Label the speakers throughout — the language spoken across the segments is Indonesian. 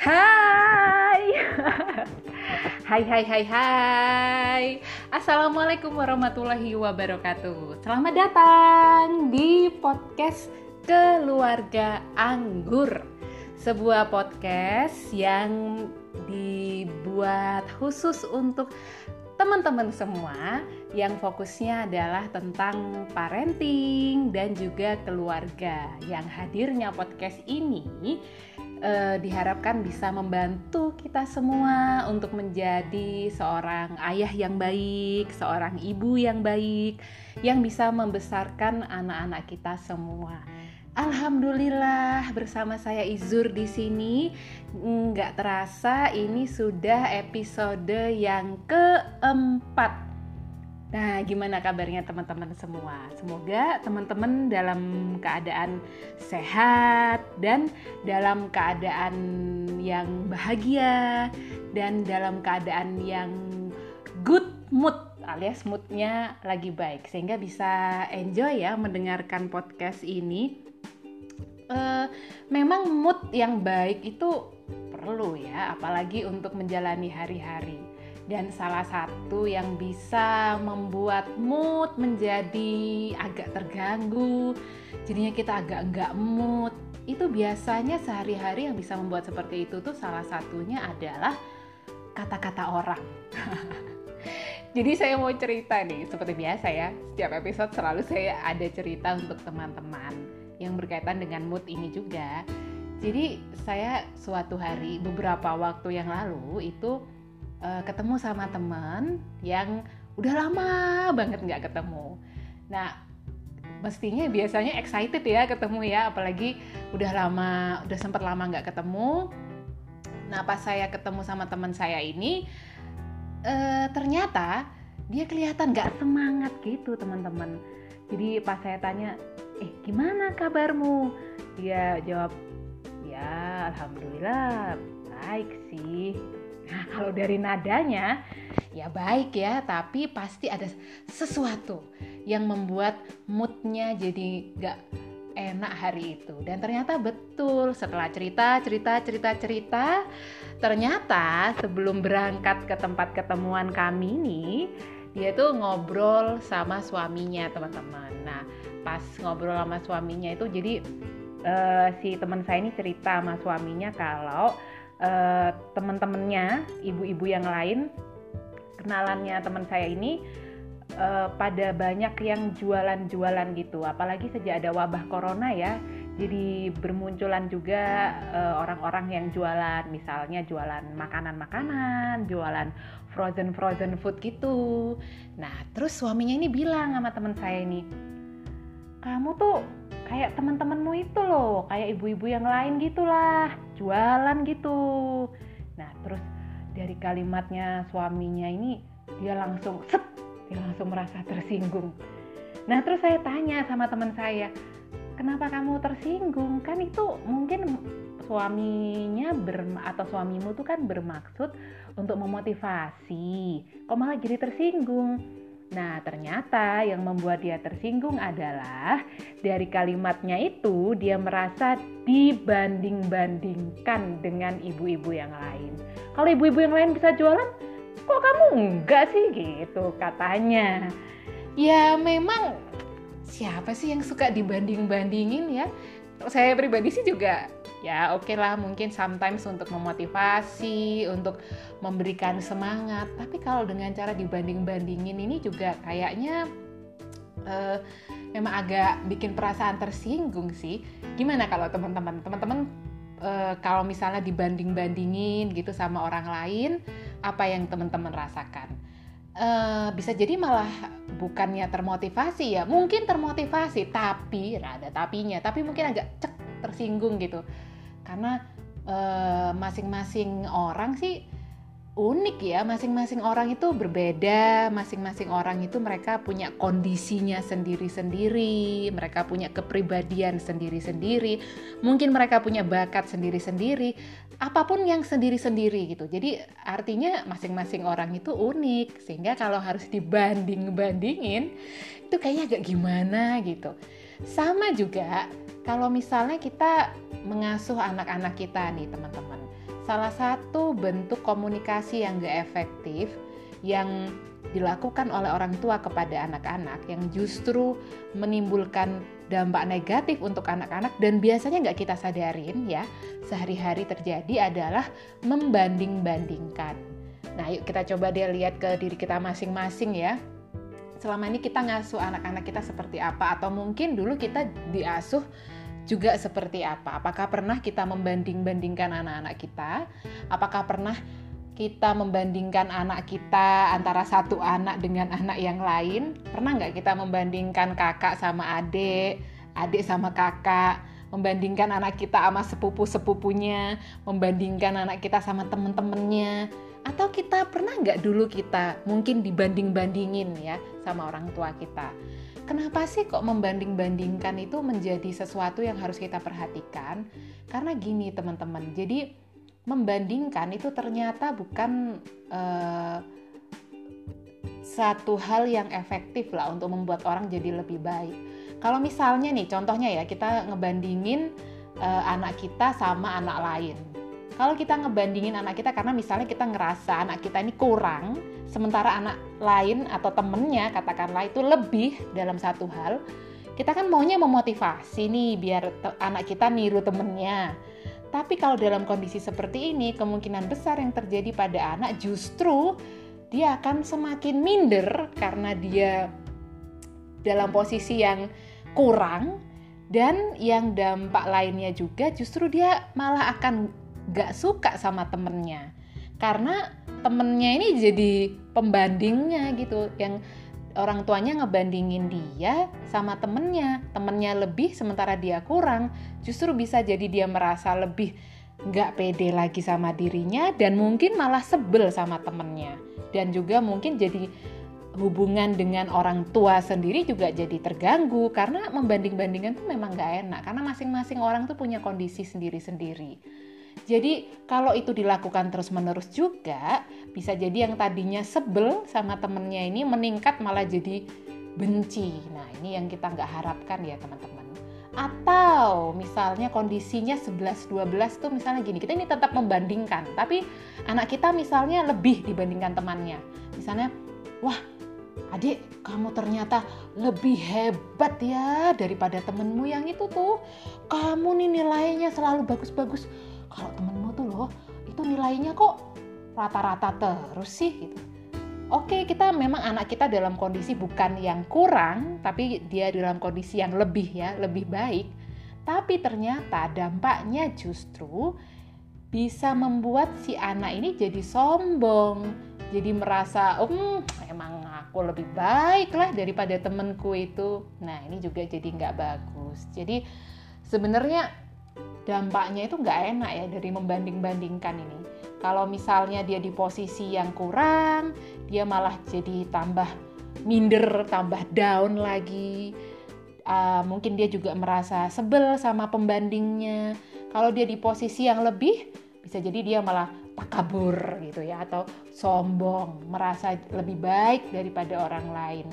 Speaker 1: Hai. Hai hai hai hai. Assalamualaikum warahmatullahi wabarakatuh. Selamat datang di podcast Keluarga Anggur. Sebuah podcast yang dibuat khusus untuk teman-teman semua yang fokusnya adalah tentang parenting dan juga keluarga. Yang hadirnya podcast ini eh, diharapkan bisa membantu kita semua untuk menjadi seorang ayah yang baik, seorang ibu yang baik, yang bisa membesarkan anak-anak kita semua. Alhamdulillah bersama saya Izur di sini nggak terasa ini sudah episode yang keempat. Nah, gimana kabarnya teman-teman semua? Semoga teman-teman dalam keadaan sehat dan dalam keadaan yang bahagia dan dalam keadaan yang good mood alias moodnya lagi baik sehingga bisa enjoy ya mendengarkan podcast ini uh, memang mood yang baik itu perlu ya, apalagi untuk menjalani hari-hari. Dan salah satu yang bisa membuat mood menjadi agak terganggu, jadinya kita agak enggak mood, itu biasanya sehari-hari yang bisa membuat seperti itu tuh salah satunya adalah kata-kata orang. Jadi saya mau cerita nih, seperti biasa ya, setiap episode selalu saya ada cerita untuk teman-teman yang berkaitan dengan mood ini juga. Jadi saya suatu hari beberapa waktu yang lalu itu uh, ketemu sama teman yang udah lama banget nggak ketemu. Nah mestinya biasanya excited ya ketemu ya, apalagi udah lama, udah sempat lama nggak ketemu. Nah pas saya ketemu sama teman saya ini, uh, ternyata dia kelihatan nggak semangat gitu teman-teman. Jadi pas saya tanya, eh gimana kabarmu dia jawab ya alhamdulillah baik sih nah kalau dari nadanya ya baik ya tapi pasti ada sesuatu yang membuat moodnya jadi gak enak hari itu. Dan ternyata betul setelah cerita cerita cerita cerita ternyata sebelum berangkat ke tempat ketemuan kami nih dia tuh ngobrol sama suaminya teman-teman. Nah pas ngobrol sama suaminya itu jadi uh, si teman saya ini cerita sama suaminya kalau uh, teman-temannya ibu-ibu yang lain kenalannya teman saya ini uh, pada banyak yang jualan-jualan gitu. Apalagi sejak ada wabah corona ya jadi bermunculan juga orang-orang uh, yang jualan. Misalnya jualan makanan-makanan jualan frozen frozen food gitu. Nah terus suaminya ini bilang sama teman saya ini kamu tuh kayak teman-temanmu itu loh, kayak ibu-ibu yang lain gitulah, jualan gitu. Nah, terus dari kalimatnya suaminya ini dia langsung set, dia langsung merasa tersinggung. Nah, terus saya tanya sama teman saya, kenapa kamu tersinggung? Kan itu mungkin suaminya ber atau suamimu tuh kan bermaksud untuk memotivasi. Kok malah jadi tersinggung? Nah, ternyata yang membuat dia tersinggung adalah dari kalimatnya itu dia merasa dibanding-bandingkan dengan ibu-ibu yang lain. Kalau ibu-ibu yang lain bisa jualan, kok kamu enggak sih gitu katanya. Ya memang siapa sih yang suka dibanding-bandingin ya? Saya pribadi sih juga ya oke okay lah mungkin sometimes untuk memotivasi untuk memberikan semangat. Tapi kalau dengan cara dibanding-bandingin ini juga kayaknya uh, memang agak bikin perasaan tersinggung sih. Gimana kalau teman-teman? Teman-teman uh, kalau misalnya dibanding-bandingin gitu sama orang lain apa yang teman-teman rasakan? Uh, bisa jadi malah bukannya termotivasi ya mungkin termotivasi tapi ada tapinya tapi mungkin agak cek tersinggung gitu. Karena eh, masing-masing uh, orang sih unik ya masing-masing orang itu berbeda masing-masing orang itu mereka punya kondisinya sendiri-sendiri mereka punya kepribadian sendiri-sendiri mungkin mereka punya bakat sendiri-sendiri apa pun yang sendiri-sendiri gitu. Jadi artinya masing-masing orang itu unik sehingga kalau harus dibanding-bandingin itu kayaknya agak gimana gitu. Sama juga kalau misalnya kita mengasuh anak-anak kita nih teman-teman salah satu bentuk komunikasi yang gak efektif yang dilakukan oleh orang tua kepada anak-anak yang justru menimbulkan dampak negatif untuk anak-anak dan biasanya nggak kita sadarin ya sehari-hari terjadi adalah membanding-bandingkan. Nah yuk kita coba deh lihat ke diri kita masing-masing ya. Selama ini kita ngasuh anak-anak kita seperti apa atau mungkin dulu kita diasuh juga seperti apa? Apakah pernah kita membanding-bandingkan anak-anak kita? Apakah pernah kita membandingkan anak kita antara satu anak dengan anak yang lain? Pernah nggak kita membandingkan kakak sama adik adik sama kakak? Membandingkan anak kita sama sepupu-sepupunya? Membandingkan anak kita sama temen-temennya? Atau kita pernah nggak dulu kita mungkin dibanding-bandingin ya sama orang tua kita kenapa sih kok membanding-bandingkan itu menjadi sesuatu yang harus kita perhatikan karena gini teman-teman jadi membandingkan itu ternyata bukan uh, satu hal yang efektif lah untuk membuat orang jadi lebih baik. Kalau misalnya nih, contohnya ya kita ngebandingin uh, anak kita sama anak lain. Kalau kita ngebandingin anak kita karena misalnya kita ngerasa anak kita ini kurang, sementara anak lain atau temennya katakanlah itu lebih dalam satu hal, kita kan maunya memotivasi nih biar anak kita niru temennya. Tapi kalau dalam kondisi seperti ini, kemungkinan besar yang terjadi pada anak justru dia akan semakin minder karena dia dalam posisi yang kurang dan yang dampak lainnya juga justru dia malah akan gak suka sama temennya. Karena temennya ini jadi pembandingnya gitu. Yang orang tuanya ngebandingin dia sama temennya. Temennya lebih sementara dia kurang. Justru bisa jadi dia merasa lebih nggak pede lagi sama dirinya dan mungkin malah sebel sama temennya. Dan juga mungkin jadi hubungan dengan orang tua sendiri juga jadi terganggu. Karena membanding-bandingkan tuh memang nggak enak. Karena masing-masing orang tuh punya kondisi sendiri-sendiri jadi kalau itu dilakukan terus-menerus juga bisa jadi yang tadinya sebel sama temennya ini meningkat malah jadi benci. Nah ini yang kita nggak harapkan ya teman-teman. Atau misalnya kondisinya 11-12 tuh misalnya gini, kita ini tetap membandingkan, tapi anak kita misalnya lebih dibandingkan temannya. Misalnya, wah adik kamu ternyata lebih hebat ya daripada temenmu yang itu tuh. Kamu nih nilainya selalu bagus-bagus kalau temenmu tuh loh itu nilainya kok rata-rata terus sih gitu. Oke, kita memang anak kita dalam kondisi bukan yang kurang, tapi dia dalam kondisi yang lebih ya, lebih baik. Tapi ternyata dampaknya justru bisa membuat si anak ini jadi sombong, jadi merasa, um, emang aku lebih baik lah daripada temenku itu. Nah, ini juga jadi nggak bagus. Jadi sebenarnya dampaknya itu nggak enak ya dari membanding-bandingkan ini. Kalau misalnya dia di posisi yang kurang, dia malah jadi tambah minder, tambah down lagi. Uh, mungkin dia juga merasa sebel sama pembandingnya. Kalau dia di posisi yang lebih, bisa jadi dia malah takabur gitu ya atau sombong, merasa lebih baik daripada orang lain.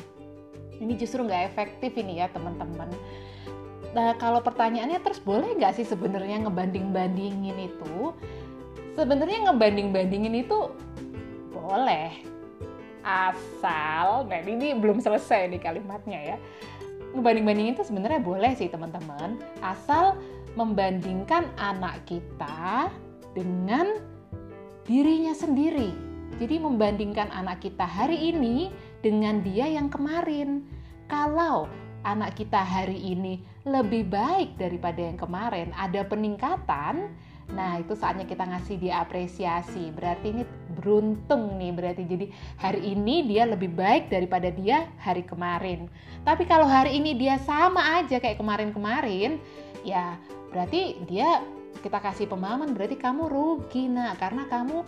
Speaker 1: Ini justru nggak efektif ini ya teman-teman. Nah kalau pertanyaannya terus boleh nggak sih sebenarnya ngebanding-bandingin itu? Sebenarnya ngebanding-bandingin itu boleh asal, nah ini belum selesai nih kalimatnya ya. Ngebanding-bandingin itu sebenarnya boleh sih teman-teman, asal membandingkan anak kita dengan dirinya sendiri. Jadi membandingkan anak kita hari ini dengan dia yang kemarin. Kalau anak kita hari ini lebih baik daripada yang kemarin, ada peningkatan, nah itu saatnya kita ngasih dia apresiasi. Berarti ini beruntung nih, berarti jadi hari ini dia lebih baik daripada dia hari kemarin. Tapi kalau hari ini dia sama aja kayak kemarin-kemarin, ya berarti dia kita kasih pemahaman berarti kamu rugi nah karena kamu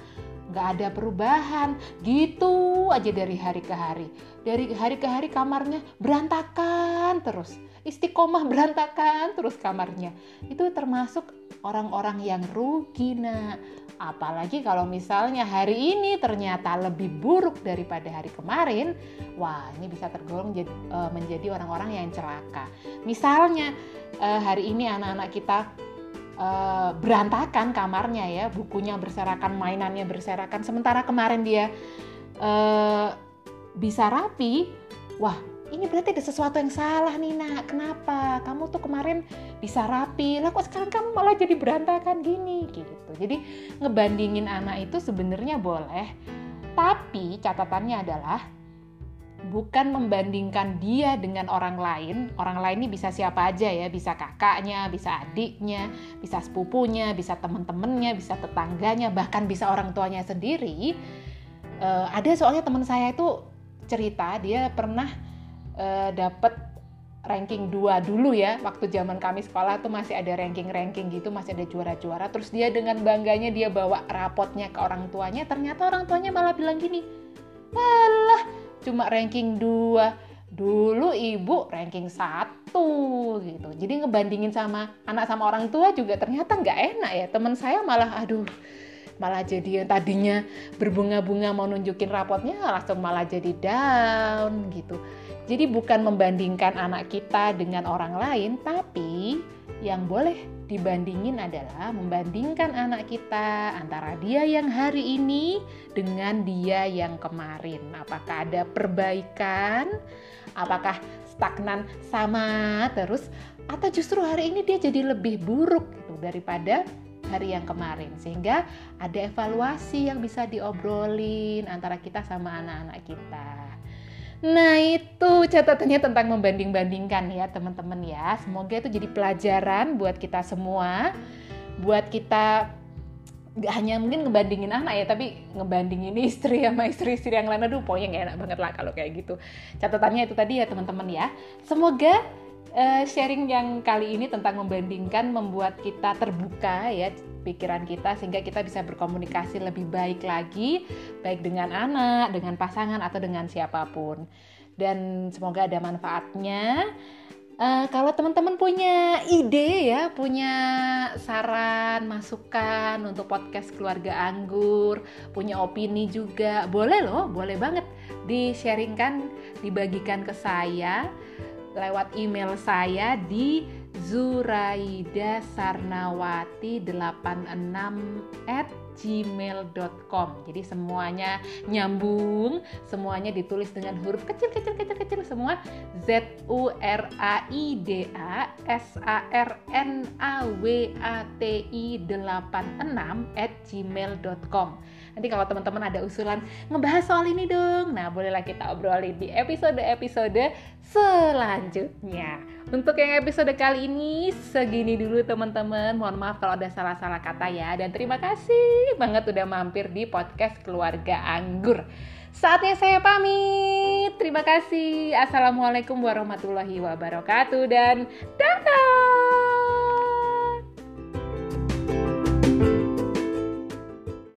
Speaker 1: nggak ada perubahan. Gitu aja dari hari ke hari. Dari hari ke hari kamarnya berantakan terus. Istiqomah berantakan terus kamarnya. Itu termasuk orang-orang yang rugi nah apalagi kalau misalnya hari ini ternyata lebih buruk daripada hari kemarin wah ini bisa tergolong uh, menjadi orang-orang yang celaka. Misalnya uh, hari ini anak-anak kita uh, berantakan kamarnya ya, bukunya berserakan, mainannya berserakan. Sementara kemarin dia uh, bisa rapi, wah ini berarti ada sesuatu yang salah nih nak. Kenapa? Kamu tuh kemarin bisa rapi. Lah kok sekarang kamu malah jadi berantakan gini? Gitu. Jadi ngebandingin anak itu sebenarnya boleh tapi catatannya adalah bukan membandingkan dia dengan orang lain. Orang lain ini bisa siapa aja ya, bisa kakaknya, bisa adiknya, bisa sepupunya, bisa teman-temannya, bisa tetangganya, bahkan bisa orang tuanya sendiri. Uh, ada soalnya teman saya itu cerita dia pernah uh, dapet ranking 2 dulu ya waktu zaman kami sekolah tuh masih ada ranking-ranking gitu masih ada juara-juara terus dia dengan bangganya dia bawa rapotnya ke orang tuanya ternyata orang tuanya malah bilang gini alah cuma ranking 2 dulu ibu ranking satu gitu. Jadi ngebandingin sama anak sama orang tua juga ternyata nggak enak ya. Teman saya malah aduh malah jadi yang tadinya berbunga-bunga mau nunjukin rapotnya langsung malah jadi down gitu. Jadi bukan membandingkan anak kita dengan orang lain, tapi yang boleh dibandingin adalah membandingkan anak kita antara dia yang hari ini dengan dia yang kemarin. Apakah ada perbaikan? Apakah stagnan sama terus atau justru hari ini dia jadi lebih buruk gitu daripada hari yang kemarin sehingga ada evaluasi yang bisa diobrolin antara kita sama anak-anak kita. Nah itu catatannya tentang membanding-bandingkan ya teman-teman ya. Semoga itu jadi pelajaran buat kita semua, buat kita gak hanya mungkin ngebandingin anak ya tapi ngebandingin istri sama istri-istri yang lain. Aduh pokoknya gak enak banget lah kalau kayak gitu. Catatannya itu tadi ya teman-teman ya. Semoga uh, sharing yang kali ini tentang membandingkan membuat kita terbuka ya pikiran kita sehingga kita bisa berkomunikasi lebih baik lagi baik dengan anak, dengan pasangan atau dengan siapa pun. Dan semoga ada manfaatnya. Uh, kalau teman-teman punya ide ya, punya saran, masukan untuk podcast keluarga anggur, punya opini juga, boleh loh, boleh banget di-sharingkan, dibagikan ke saya lewat email saya di zuraidasarnawati86 at gmail.com jadi semuanya nyambung semuanya ditulis dengan huruf kecil kecil kecil kecil semua. Z U R A I D A S A R N A W A T I 86 at gmail.com nanti kalau teman-teman ada usulan ngebahas soal ini dong. Nah bolehlah kita obrolin di episode-episode selanjutnya untuk yang episode kali ini segini dulu teman-teman. Mohon maaf kalau ada salah-salah kata ya. Dan terima kasih banget udah mampir di podcast Keluarga Anggur. Saatnya saya pamit. Terima kasih. Assalamualaikum warahmatullahi wabarakatuh dan dah.